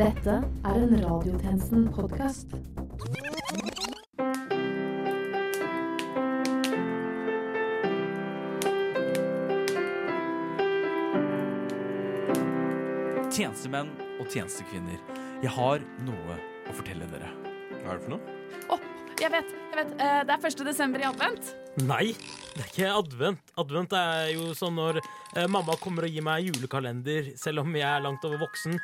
Dette er en Radiotjenesten-podkast. Tjenestemenn og tjenestekvinner, jeg har noe å fortelle dere. Hva er det for noe? Å, jeg vet. jeg vet Eh, Det er 1. desember i advent. Nei, det er ikke advent. Advent er jo sånn når eh, mamma kommer og gir meg julekalender, selv om jeg er langt over voksen.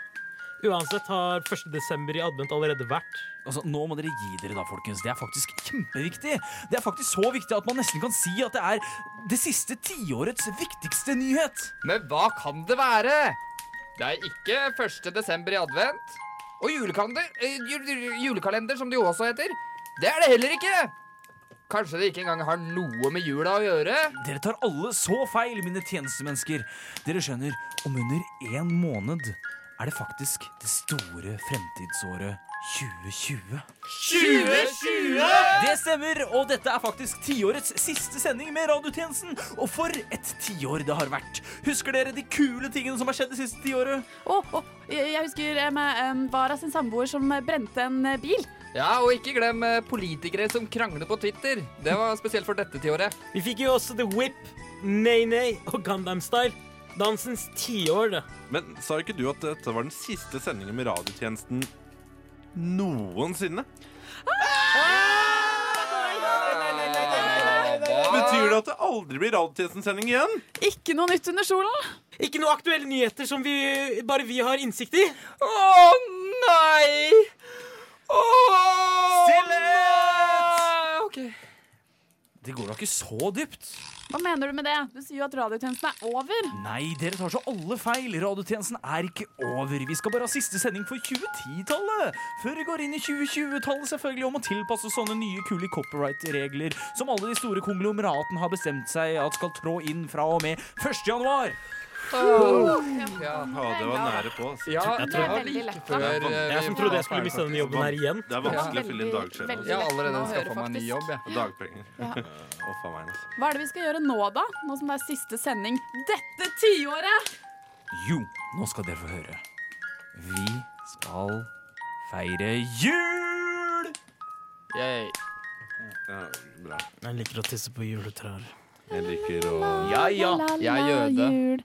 Uansett har 1. desember i advent allerede vært. Altså, Nå må dere gi dere, da, folkens. Det er faktisk kjempeviktig. Det er faktisk så viktig at man nesten kan si at det er det siste tiårets viktigste nyhet. Men hva kan det være? Det er ikke 1. desember i advent. Og julekalender, eh, julekalender, som det jo også heter. Det er det heller ikke. Kanskje det ikke engang har noe med jula å gjøre? Dere tar alle så feil, mine tjenestemennesker. Dere skjønner, om under én måned er det faktisk det store fremtidsåret 2020. 2020! Det stemmer, og dette er faktisk tiårets siste sending med radiotjenesten. Og for et tiår det har vært. Husker dere de kule tingene som har skjedd det siste tiåret? Oh, oh, jeg husker eh, med eh, Vara sin samboer som eh, brente en bil. Ja, og ikke glem politikere som krangler på Twitter. Det var spesielt for dette tiåret. Vi fikk jo også The Whip, Nay Nay og Gundam Style. Dansens tiår, det. Men sa ikke du at dette var den siste sendingen med radiotjenesten noensinne? Betyr det at det aldri blir radiotjenestensending igjen? Ikke noe nytt under sola. Ikke noe aktuelle nyheter som vi, bare vi har innsikt i. Å nei! Åh, Stillhet! Ok. Det går da ikke så dypt. Hva mener du med det? Du sier jo at radiotjenesten er over. Nei, dere tar så alle feil. Radiotjenesten er ikke over. Vi skal bare ha siste sending for 2010-tallet. Før vi går inn i 2020-tallet, selvfølgelig, om å tilpasse sånne nye kule copyright-regler som alle de store konglomeratene har bestemt seg at skal trå inn fra og med 1. januar. Ja. Ja, det var nære på. altså. Ja, Jeg det tror- var Veldig like lett, da. før eh, Jeg som trodde jeg skulle miste denne jobben her igjen. Det er vanskelig Ja. å fylle inn dagskjema. Veldig- Ja, allerede lett å skaffa høre, meg ny faktisk. jobb, jeg. Og dagpenger. Ja. Å, faen meg. Hva er det vi skal gjøre nå, da? Nå som det er siste sending dette tiåret. Jo, nå skal dere få høre. Vi skal feire jul! Yay. Ja, bra. Jeg liker å tisse på juletrær. Jeg liker å Ja, ja, jeg er jøde.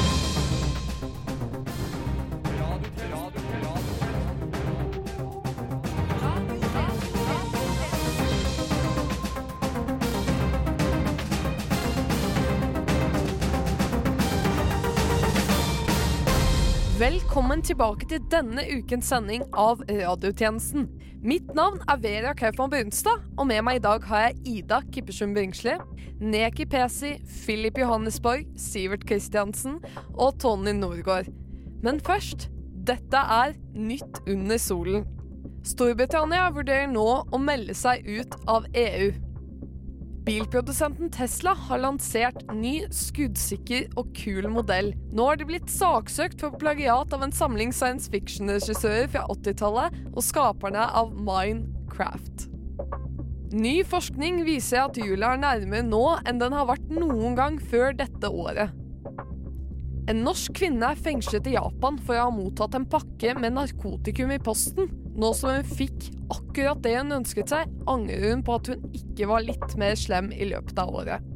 Velkommen tilbake til denne ukens sending av Radiotjenesten. Mitt navn er Vera Kaufmann Brunstad, og med meg i dag har jeg Ida Kippersund Bringsli, Neki Pesi, Philip Johannesborg, Sivert Kristiansen og Tony Norgård. Men først, dette er Nytt under solen. Storbritannia vurderer nå å melde seg ut av EU. Bilprodusenten Tesla har lansert ny, skuddsikker og kul modell. Nå har de blitt saksøkt for plagiat av en samling science fiction-regissører fra 80-tallet og skaperne av Minecraft. Ny forskning viser at jula er nærmere nå enn den har vært noen gang før dette året. En norsk kvinne er fengslet i Japan for å ha mottatt en pakke med narkotikum i posten. Nå som hun fikk akkurat det hun ønsket seg, angrer hun på at hun ikke var litt mer slem i løpet av året.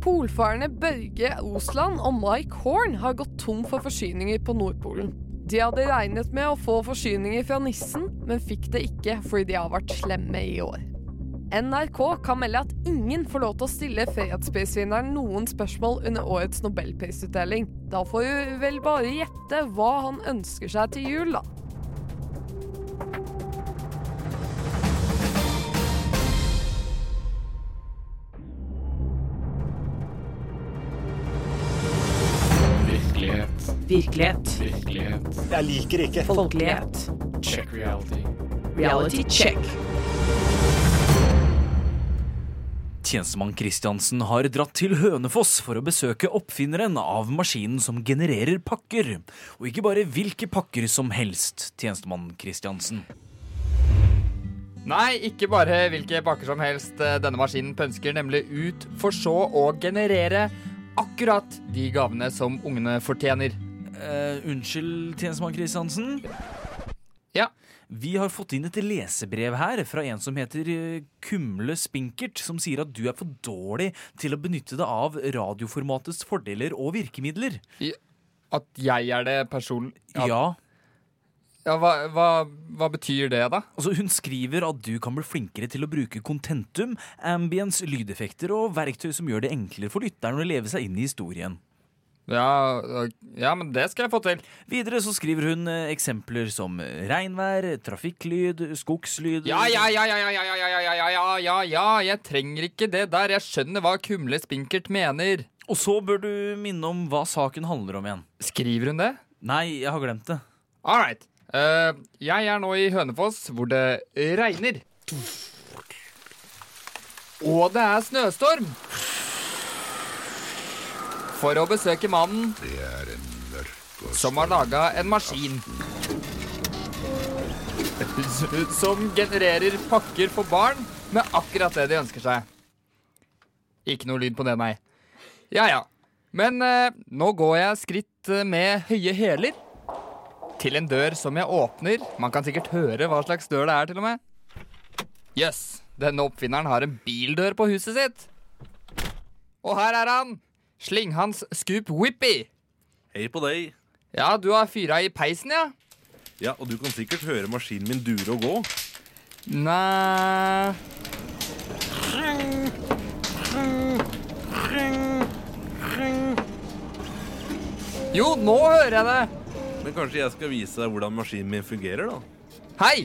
Polfarerne Børge Osland og Mike Horn har gått tom for forsyninger på Nordpolen. De hadde regnet med å få forsyninger fra nissen, men fikk det ikke fordi de har vært slemme i år. NRK kan melde at ingen får lov til å stille fredsprisvinneren noen spørsmål under årets nobelprisutdeling. Da får du vel bare gjette hva han ønsker seg til jul, da. Virkelighet. Virkelighet. Jeg liker ikke folkelighet. Check reality. Reality check. Tjenestemann Kristiansen har dratt til Hønefoss for å besøke oppfinneren av maskinen som genererer pakker. Og ikke bare hvilke pakker som helst, tjenestemann Kristiansen. Nei, ikke bare hvilke pakker som helst. Denne maskinen pønsker nemlig ut for så å generere akkurat de gavene som ungene fortjener. Eh, unnskyld, tjenestemann Kristiansen. Ja. Vi har fått inn et lesebrev her fra en som heter eh, Kumle Spinkert, som sier at du er for dårlig til å benytte deg av radioformatets fordeler og virkemidler. At jeg er det personen Ja. Ja, ja hva, hva, hva betyr det, da? Altså, hun skriver at du kan bli flinkere til å bruke contentum, ambience, lydeffekter og verktøy som gjør det enklere for lytteren å leve seg inn i historien. Ja, ja, men det skal jeg få til. Videre så skriver hun eh, eksempler som regnvær, trafikklyd, skogslyd Ja, ja, ja, ja, ja, ja, ja, ja, ja, ja, ja, ja, jeg trenger ikke det der. Jeg skjønner hva Kumle Spinkert mener. Og så bør du minne om hva saken handler om igjen. Skriver hun det? Nei, jeg har glemt det. All right. Uh, jeg er nå i Hønefoss, hvor det regner. Og det er snøstorm. For å besøke mannen som har laga en maskin. Som genererer pakker for barn med akkurat det de ønsker seg. Ikke noe lyd på det, nei. Ja ja. Men eh, nå går jeg skritt eh, med høye hæler til en dør som jeg åpner. Man kan sikkert høre hva slags dør det er, til og med. Jøss, denne oppfinneren har en bildør på huset sitt. Og her er han. Slinghans Scoop Whippy. Hei på deg. Ja, du har fyra i peisen, ja? Ja, og du kan sikkert høre maskinen min dure og gå. Nei Jo, nå hører jeg det. Men kanskje jeg skal vise deg hvordan maskinen min fungerer, da? Hei!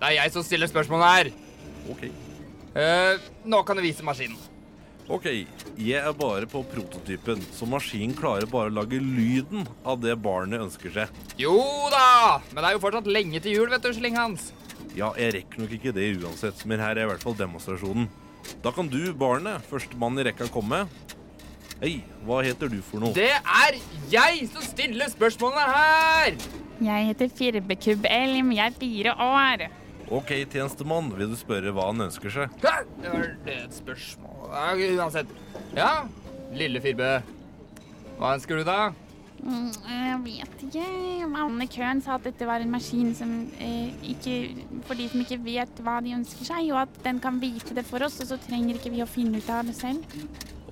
Det er jeg som stiller spørsmålet her. Ok. Eh, nå kan du vise maskinen. Ok, jeg er bare på prototypen, så maskinen klarer bare å lage lyden av det barnet ønsker seg. Jo da! Men det er jo fortsatt lenge til jul, vet du, Slinghans. Ja, jeg rekker nok ikke det uansett, men her er i hvert fall demonstrasjonen. Da kan du, barnet, førstemann i rekka, komme. Hei, hva heter du for noe? Det er jeg som stiller spørsmålene her! Jeg heter Firbekubb Elm, jeg er fire år. Ok, tjenestemann, vil du spørre hva han ønsker seg? Hæ? Det var det et spørsmål Uansett. Ja, lille Firbe. Hva ønsker du, da? Mm, Jeg vet ikke. Mannen i køen sa at dette var en maskin som eh, ikke For de som ikke vet hva de ønsker seg, og at den kan vite det for oss, og så trenger ikke vi å finne ut av det selv.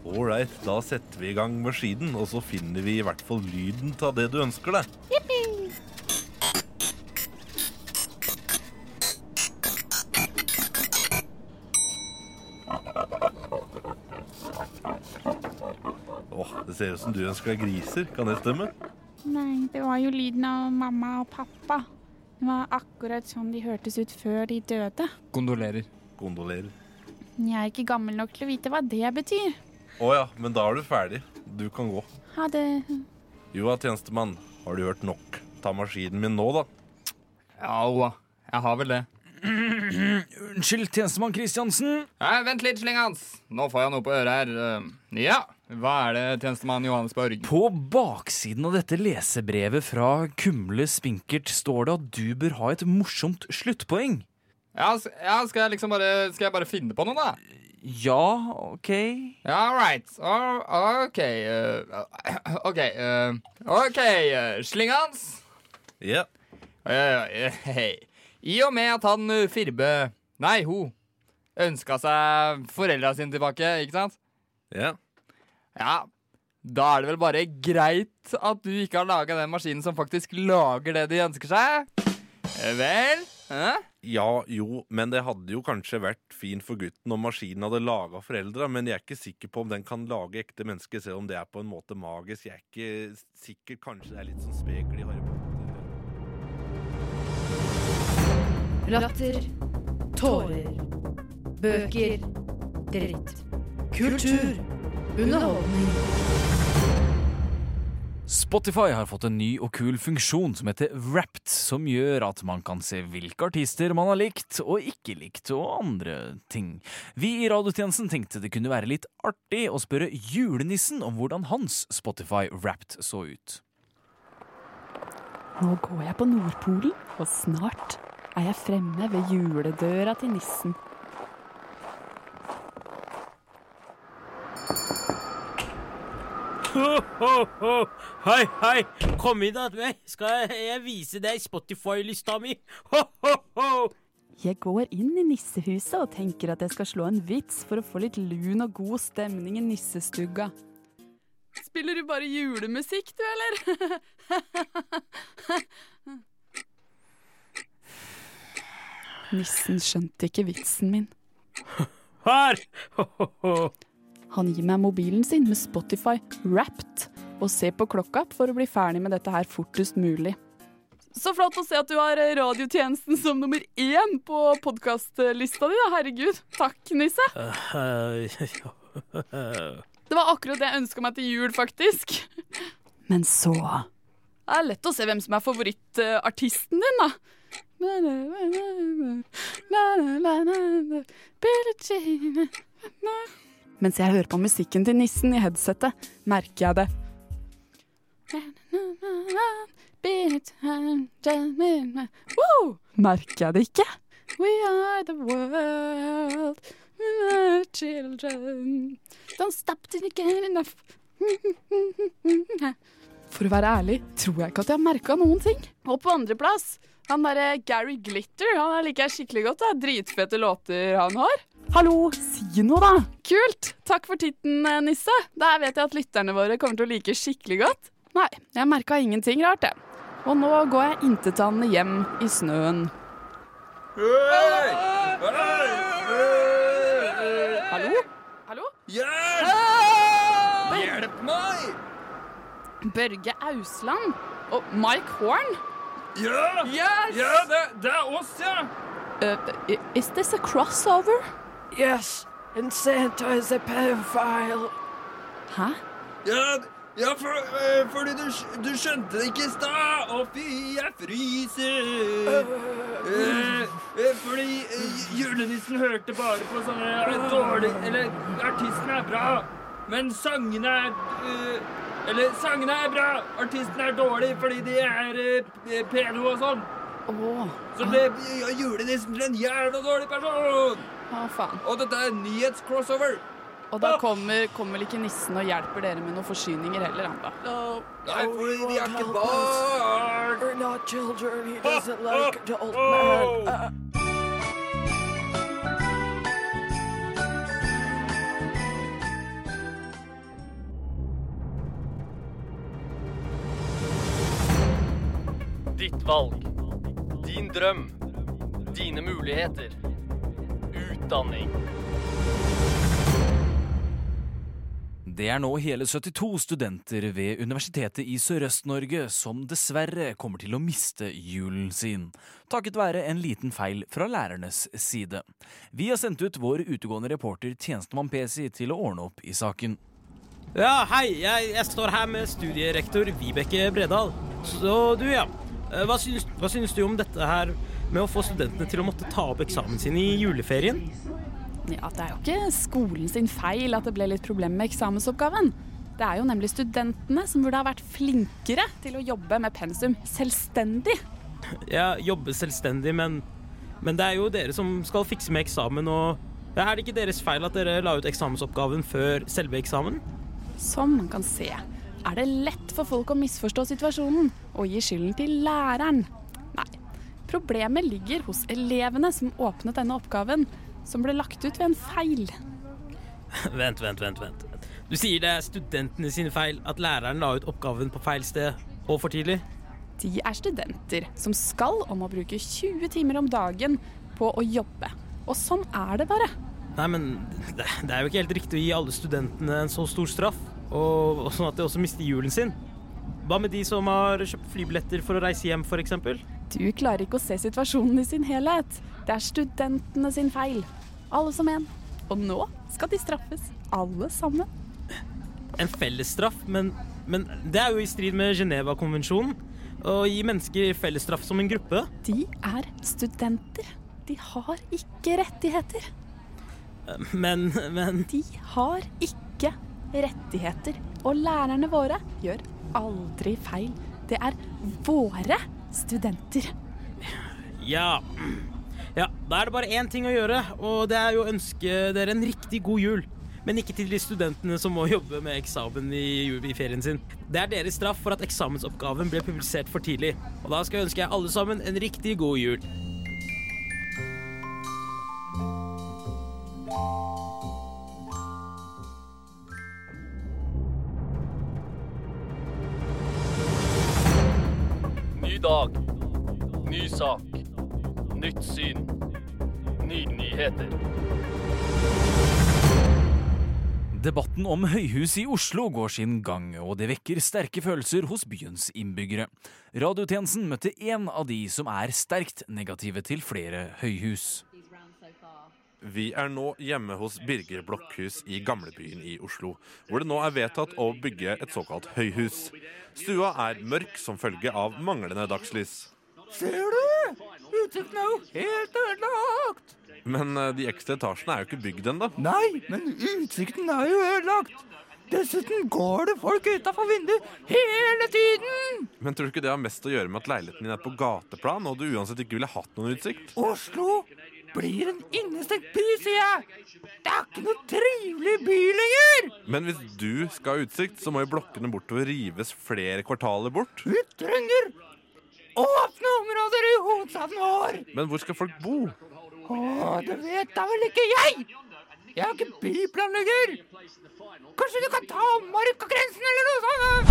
Ålreit, da setter vi i gang maskinen, og så finner vi i hvert fall lyden av det du ønsker deg. Jippi! Ser ut som du ønsker deg griser. Kan det stemme? Nei, det var jo lyden av mamma og pappa. Det var akkurat sånn de hørtes ut før de døde. Kondolerer. Kondolerer. Jeg er ikke gammel nok til å vite hva det betyr. Å ja, men da er du ferdig. Du kan gå. Ha det. Jo da, tjenestemann. Har du hørt nok? Ta maskinen min nå, da. Ja, Oa. Jeg har vel det. Unnskyld, tjenestemann Kristiansen. Nei, vent litt, Slinghans. Nå får jeg noe på øret her. Eh, Ja, hva er det, tjenestemann Johannesborg? På baksiden av dette lesebrevet fra Kumle Spinkert står det at du bør ha et morsomt sluttpoeng. Ja, ja skal jeg liksom bare Skal jeg bare finne på noe, da? Ja, OK. Ja, all right. OK. eh, OK. eh, OK, Slinghans. Ja. Yeah. hei. I og med at han eh, Firbe Nei, hun ønska seg foreldra sine tilbake, ikke sant? Ja. Ja. Da er det vel bare greit at du ikke har laga den maskinen som faktisk lager det de ønsker seg? Eh, Vel? Hæ? Ja, jo, men det hadde jo kanskje vært fint for gutten om maskinen hadde laga foreldra, men jeg er ikke sikker på om den kan lage ekte mennesker, selv om det er på en måte magisk. Jeg er ikke sikker. Kanskje det er litt sånn spekel i Harry Latter. Tårer. Bøker. Dritt. Kultur. Underholdning. Spotify har fått en ny og kul funksjon som heter Wrapped, som gjør at man kan se hvilke artister man har likt og ikke likt, og andre ting. Vi i radiotjenesten tenkte det kunne være litt artig å spørre julenissen om hvordan hans Spotify Wrapped så ut. Nå går jeg på Nordpolen, og snart er jeg fremme ved juledøra til nissen. Ho, ho, ho. Hei, hei. Kom inn til meg. Skal jeg vise deg Spotify-lista mi? Ho, ho, ho. Jeg går inn i nissehuset og tenker at jeg skal slå en vits for å få litt lun og god stemning i nissestugga. Spiller du bare julemusikk, du, eller? Nissen skjønte ikke vitsen min. Her. Han gir meg mobilen sin med Spotify Wrapped og ser på klokka for å bli ferdig med dette her fortest mulig. Så flott å se at du har eh, radiotjenesten som nummer én på podkastlista di, da. Herregud. Takk, Nisse. Det var akkurat det jeg ønska meg til jul, faktisk. Men så Det er lett å se hvem som er favorittartisten din, da. Mens jeg hører på musikken til nissen i headsetet, merker jeg det. Wow! Merker jeg det ikke? We are the world, we are children. Don't stop till you get enough. For å være ærlig tror jeg ikke at jeg har merka noen ting. Og på andreplass, han derre Gary Glitter. Han liker jeg skikkelig godt. Det er Dritfete låter han har. Hallo, si noe, da! Kult! Takk for titten, eh, Nisse. Der vet jeg at lytterne våre kommer til å like skikkelig godt. Nei, jeg merka ingenting rart, jeg. Og nå går jeg intetanende hjem i snøen. Hallo? Hallo? Hjelp! Hjelp meg! Børge Ausland og Mike Horn? Ja! Yes! Ja, det, det er oss, ja! Uh, is this a crossover? Yes, and Santa is a pedophile. Hæ? Ja, ja for, uh, fordi du, du skjønte det ikke i stad. Å, fy, jeg fryser. Uh, eh, fordi eh, julenissen hørte bare på sånne dårlige Eller artisten er bra, men sangene er Eller sangene er bra, artisten er dårlig fordi de er eh, pedo og sånn. Åh, Så ble ja, julenissen til en jævla dårlig person. ah, faen. Og dette er nyhetscrossover. Og da kommer, kommer ikke nissen og hjelper dere med noen forsyninger heller, han da. Nei, fordi vi er ikke barn. We're not children. He doesn't like adult men. Uh, Ditt valg. Din drøm. Dine muligheter. Utdanning. Det er nå hele 72 studenter ved Universitetet i Sørøst-Norge som dessverre kommer til å miste julen sin, takket være en liten feil fra lærernes side. Vi har sendt ut vår utegående reporter Tjenestemann Pesi til å ordne opp i saken. Ja, hei. Jeg, jeg står her med studierektor Vibeke Bredal. Så du, ja. Eh, Hva syns, hva syns du om dette her med å få studentene til å måtte ta opp eksamen sin i juleferien? Ja, Det er jo ikke skolen sin feil at det ble litt problem med eksamensoppgaven. Det er jo nemlig studentene som burde ha vært flinkere til å jobbe med pensum selvstendig. Ja, jobbe selvstendig, men, men det er jo dere som skal fikse med eksamen, og er det ikke deres feil at dere la ut eksamensoppgaven før selve eksamen? Som man kan se, er det lett for folk å misforstå situasjonen og gi skylden til læreren. Nei, problemet ligger hos elevene som åpnet denne oppgaven, som ble lagt ut ved en feil. vent, vent, vent, vent. Du sier det er studentene sine feil at læreren la ut oppgaven på feil sted og for tidlig? De er studenter som skal om å bruke 20 timer om dagen på å jobbe. Og sånn er det bare. Nei, men det, det er jo ikke helt riktig å gi alle studentene en så stor straff, og, og sånn at de også mister julen sin. Hva med de som har kjøpt flybilletter for å reise hjem, f.eks.? Du klarer ikke å se situasjonen i sin helhet. Det er studentene sin feil. Alle som en. Og nå skal de straffes, alle sammen. En fellesstraff, men, men det er jo i strid med Genéva-konvensjonen. Å gi mennesker fellesstraff som en gruppe. De er studenter. De har ikke rettigheter. Men, men De har ikke rettigheter. Og lærerne våre gjør aldri feil. Det er våre studenter. Ja. ja. Da er det bare én ting å gjøre, og det er jo å ønske dere en riktig god jul. men ikke til de studentene som må jobbe med eksamen i, i ferien sin. Det er deres straff for at eksamensoppgaven ble publisert for tidlig. Og da skal jeg ønske alle sammen en riktig god jul. Dag. Ny sak. Nytt syn. Nye nyheter. Debatten om høyhus i Oslo går sin gang, og det vekker sterke følelser hos byens innbyggere. Radiotjenesten møtte én av de som er sterkt negative til flere høyhus. Vi er nå hjemme hos Birger Blokkhus i gamlebyen i Oslo, hvor det nå er vedtatt å bygge et såkalt høyhus. Stua er mørk som følge av manglende dagslys. Ser du? Utsikten er jo helt ødelagt. Men eh, de ekstra etasjene er jo ikke bygd ennå. Nei, men utsikten er jo ødelagt. Dessuten går det folk utafor vinduet hele tiden. Men tror du ikke det har mest å gjøre med at leiligheten din er på gateplan, og du uansett ikke ville hatt noen utsikt? Oslo blir en innestengt by, sier jeg. Det er ikke noe trivelig by lenger. Men hvis du skal ha utsikt, så må jo blokkene bortover rives flere kvartaler bort. Vi trenger åpne områder i hovedstaden vår. Men hvor skal folk bo? Å, det vet da vel ikke jeg. Jeg er ikke byplanlegger. Kanskje du kan ta markagrensen eller noe sånt?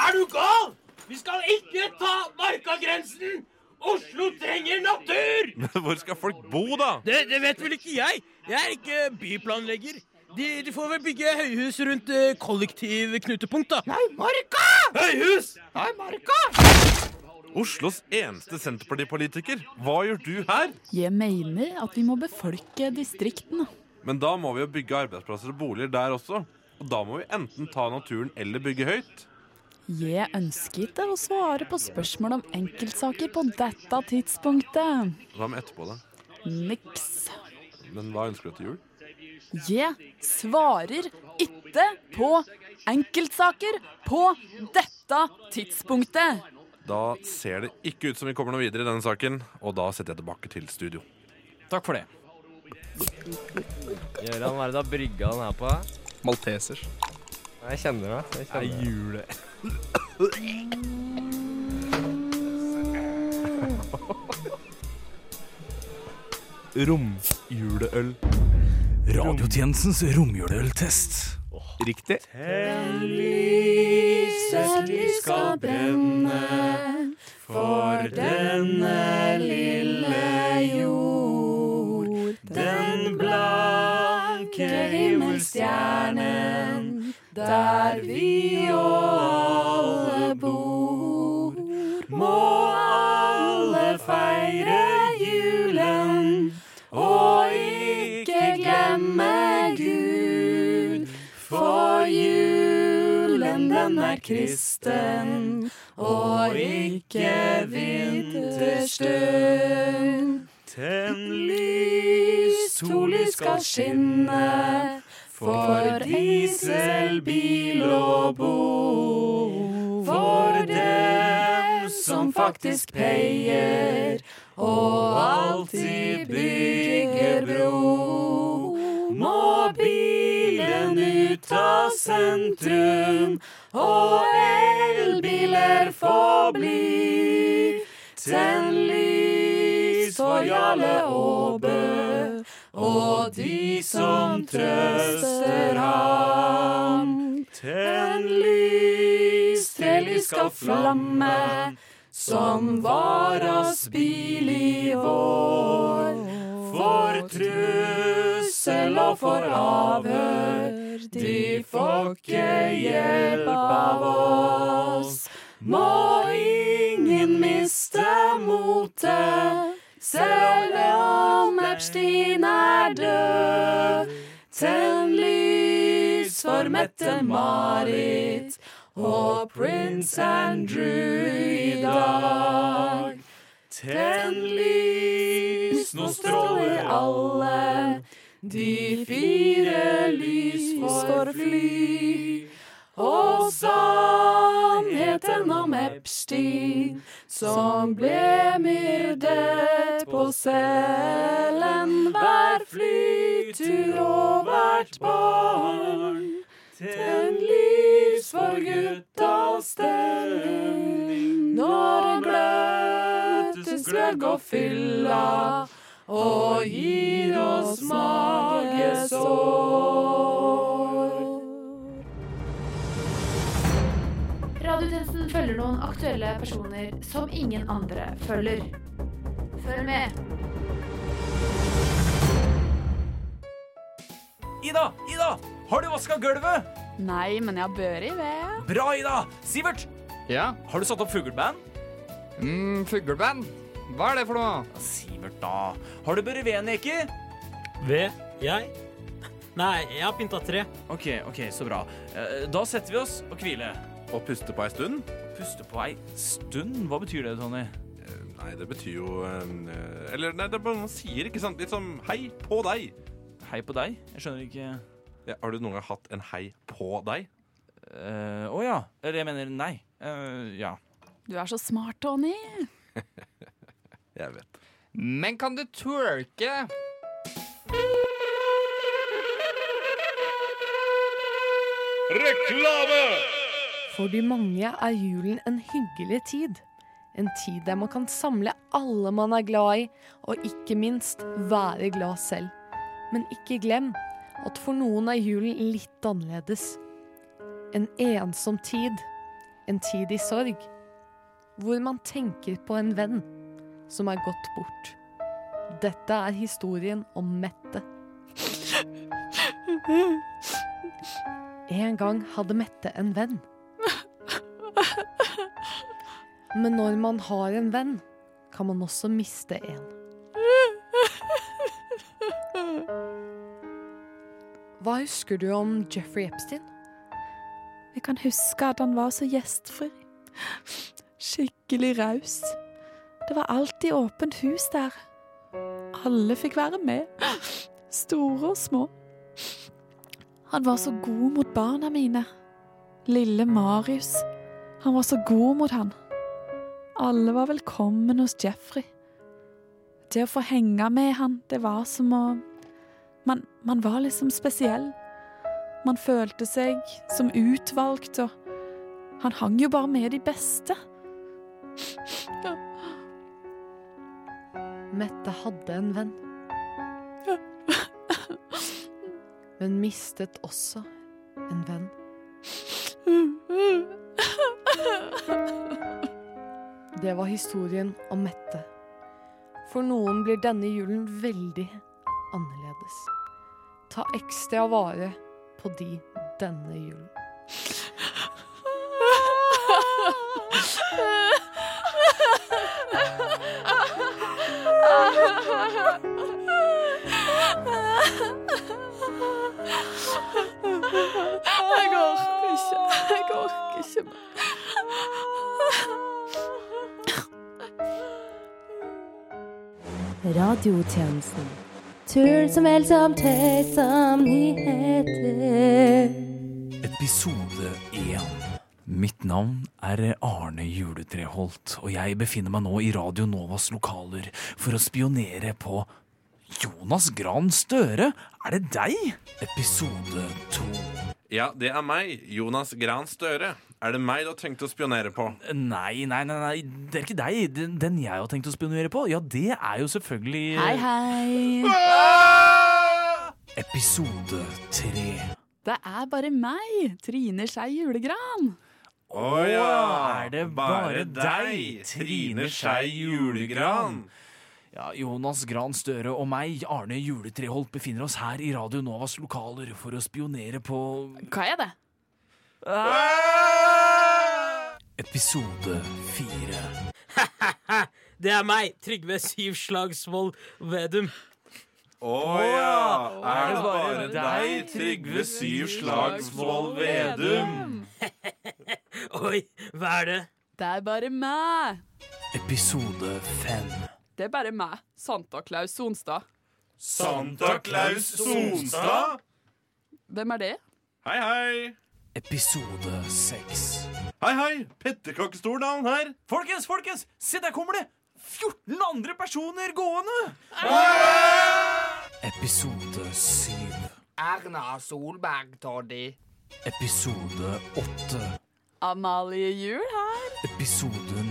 Er du gal? Vi skal ikke ta markagrensen! Oslo trenger natur! Men hvor skal folk bo, da? Det, det vet vel ikke jeg. Jeg er ikke byplanlegger. De, de får vel bygge høyhus rundt eh, kollektivknutepunkt, da. Nei, marka! Høyhus! Nei, marka! Oslos eneste Senterpartipolitiker. Hva gjør du her? Jeg mener at vi må befolke distriktene. Men da må vi jo bygge arbeidsplasser og boliger der også. Og da må vi enten ta naturen eller bygge høyt. Jeg ønsker ikke å svare på spørsmål om enkeltsaker på dette tidspunktet. Hva med etterpå, da? Niks. Men hva ønsker du til jul? Jeg svarer ikke på enkeltsaker på dette tidspunktet. Da ser det ikke ut som vi kommer noe videre i denne saken, og da setter jeg tilbake til studio. Takk for det. Gøran, hva er det du har brygga den her på? Maltesers. Jeg kjenner det. Jeg kjenner det. Jule. Romjuleøl. Radiotjenestens romjuleøltest. Riktig. Lyset vi skal brenne for denne lille jord. Den blanke himmelstjernen der vi og feire julen og ikke glemme Gud. For julen den er kristen og ikke vinterstund. Tenn lys, sollys skal skinne for diesel, bil og bo. For dem som faktisk peier og alltid bygger bro. Må bilen ut av sentrum og elbiler få bli. Tenn lys for Jarle Aabø og de som trøster ham. Tenn lys, trelys skal flamme som var oss bil i vår. For trussel og for avhør, de får ikke hjelp av oss. Må ingen miste motet, selv om Epstein er død. Tenn lys for Mette-Marit og prins Andrew i dag. Tenn lys, nå stråler alle, de fire lys får fly. Og sannhet sannheten om Epstein, som ble myrdet på cellen. Hver flytur og hvert barn til en guttas stemning. Når en gløttes gløgg og fylla og gir oss magesår. Radiotjenesten følger noen aktuelle personer som ingen andre følger. Følg med. Ida! Ida! Har du vaska gulvet? Nei, men jeg har børi ved. Bra, Ida! Sivert! Ja? Har du satt opp fugleband? Mm, fugleband? Hva er det for noe? Sivert, da. Har du børi ved, Neki? Ved? Jeg? Nei, jeg har pynta tre. OK, ok, så bra. Eh, Da setter vi oss og hviler. Og puste på ei stund? Puste på ei stund? Hva betyr det, Tony? Nei, det betyr jo eh, Eller nei, det er bare man sier, ikke sant? Litt som hei på deg. Hei på deg? Jeg skjønner ikke har du noen gang hatt en hei på deg? Å ja. Eller jeg mener nei. Uh, ja. Du er så smart, Tony. Jeg vet. Men kan du twerke? Reklame! For de mange er julen en hyggelig tid. En tid der man kan samle alle man er glad i, og ikke minst være glad selv. Men ikke glem at for noen er julen litt annerledes. En ensom tid. En tid i sorg. Hvor man tenker på en venn som er gått bort. Dette er historien om Mette. En gang hadde Mette en venn. Men når man har en venn, kan man også miste en. Hva husker du om Jeffrey Epstein? Jeg kan huske at han var så gjestfri. Skikkelig raus. Det var alltid åpent hus der. Alle fikk være med. Store og små. Han var så god mot barna mine. Lille Marius. Han var så god mot han. Alle var velkommen hos Jeffrey. Det å få henge med han, det var som å Man, var liksom spesiell. Man følte seg som utvalgt, og han hang jo bare med de beste. Ja. Mette hadde en venn. Men mistet også en venn. Det var historien om Mette. For noen blir denne julen veldig annerledes. Ta ekstra vare på de denne julen. Jeg orker ikke. Jeg orker ikke mer. Radiotjenesten. Tull som vel som tøys nyheter. Episode 1. Mitt navn er Arne Juletreholt, og jeg befinner meg nå i Radio Novas lokaler for å spionere på Jonas Gran Støre. Er det deg? Episode 2. Ja, det er meg, Jonas Gran Støre. Er det meg du har tenkt å spionere på? Nei, nei, nei, nei, det er ikke deg. Den, den jeg har tenkt å spionere på, ja, det er jo selvfølgelig Hei, hei. Episode 3. Det er bare meg, Trine Skei Julegran. Å ja! Er det bare deg, Trine Skei Julegran? Ja, Jonas Gran Støre og meg, Arne Juletreholt, befinner oss her i Radio Novas lokaler for å spionere på Hva er det? Episode 4. Det er meg, Trygve Syv Slagsvold Vedum. Å ja! Er det bare deg, Trygve Syv Slagsvold Vedum? Oi, hva er det? Det er bare meg. Episode 5. Det er bare meg, Santa Claus Sonstad. Santa Claus Sonstad? Hvem er det? Hei, hei. Episode 6. Hei, hei! Petterkakestolen her. Folkens, folkens! Se, der kommer det! 14 andre personer gående! Hei! Episode 7. Erna Solberg, Toddy. Episode 8. Amalie Juel her. Episode 9.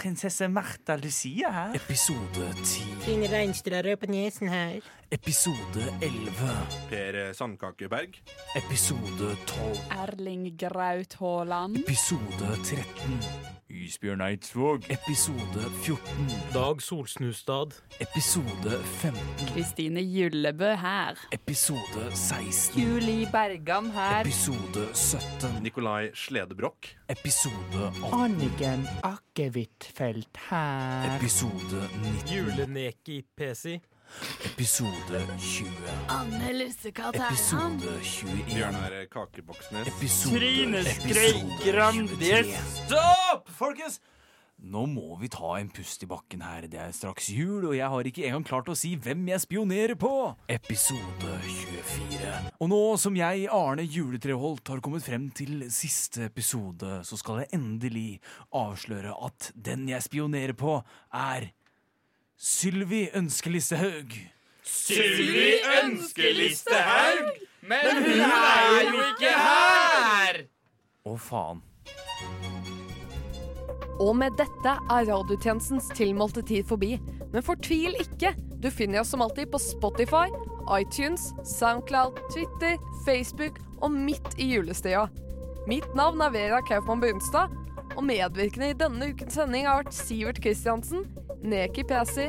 Prinzessin Martha Lucia her. Episode 10. Finner Reinstrand Røpen Jesen her. Episode 11. Per Sandkakeberg. Episode 12. Erling Graut Haaland. Episode 13. Isbjørn Eidsvåg. Episode 14. Dag Solsnustad. Episode 15. Kristine Gyllebø her. Episode 16. Juli Bergan her. Episode 17. Nikolai Sledebrokk. Episode 18. Anniken Akkevitfeldt her. Episode 19. Juleneki Pesi. Episode 20. Anne Lussekatt her. Episode 21. Bjørnar Kakeboksnes. Episode Trine. 23. Stopp, folkens! Nå må vi ta en pust i bakken her. Det er straks jul, og jeg har ikke engang klart å si hvem jeg spionerer på. Episode 24. Og nå som jeg, Arne Juletreholt, har kommet frem til siste episode, så skal jeg endelig avsløre at den jeg spionerer på, er Sylvi Ønskelistehaug. Sylvi Ønskelistehaug? Men hun er jo ikke her! Å, faen. Og med dette er radiotjenestens tilmålte tid forbi. Men fortvil ikke! Du finner oss som alltid på Spotify, iTunes, Soundcloud, Twitter, Facebook og midt i julestia. Mitt navn er Vera Kaufmann Brunstad, og medvirkende i denne ukens sending har vært Sivert Kristiansen, Neki Pesi,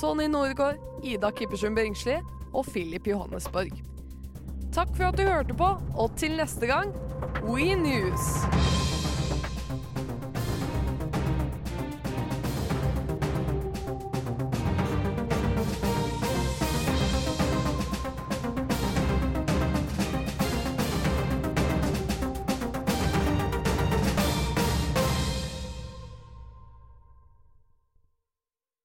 Tony Norgård, Ida Kippersund Bringsli og Philip Johannesborg. Takk for at du hørte på, og til neste gang We News!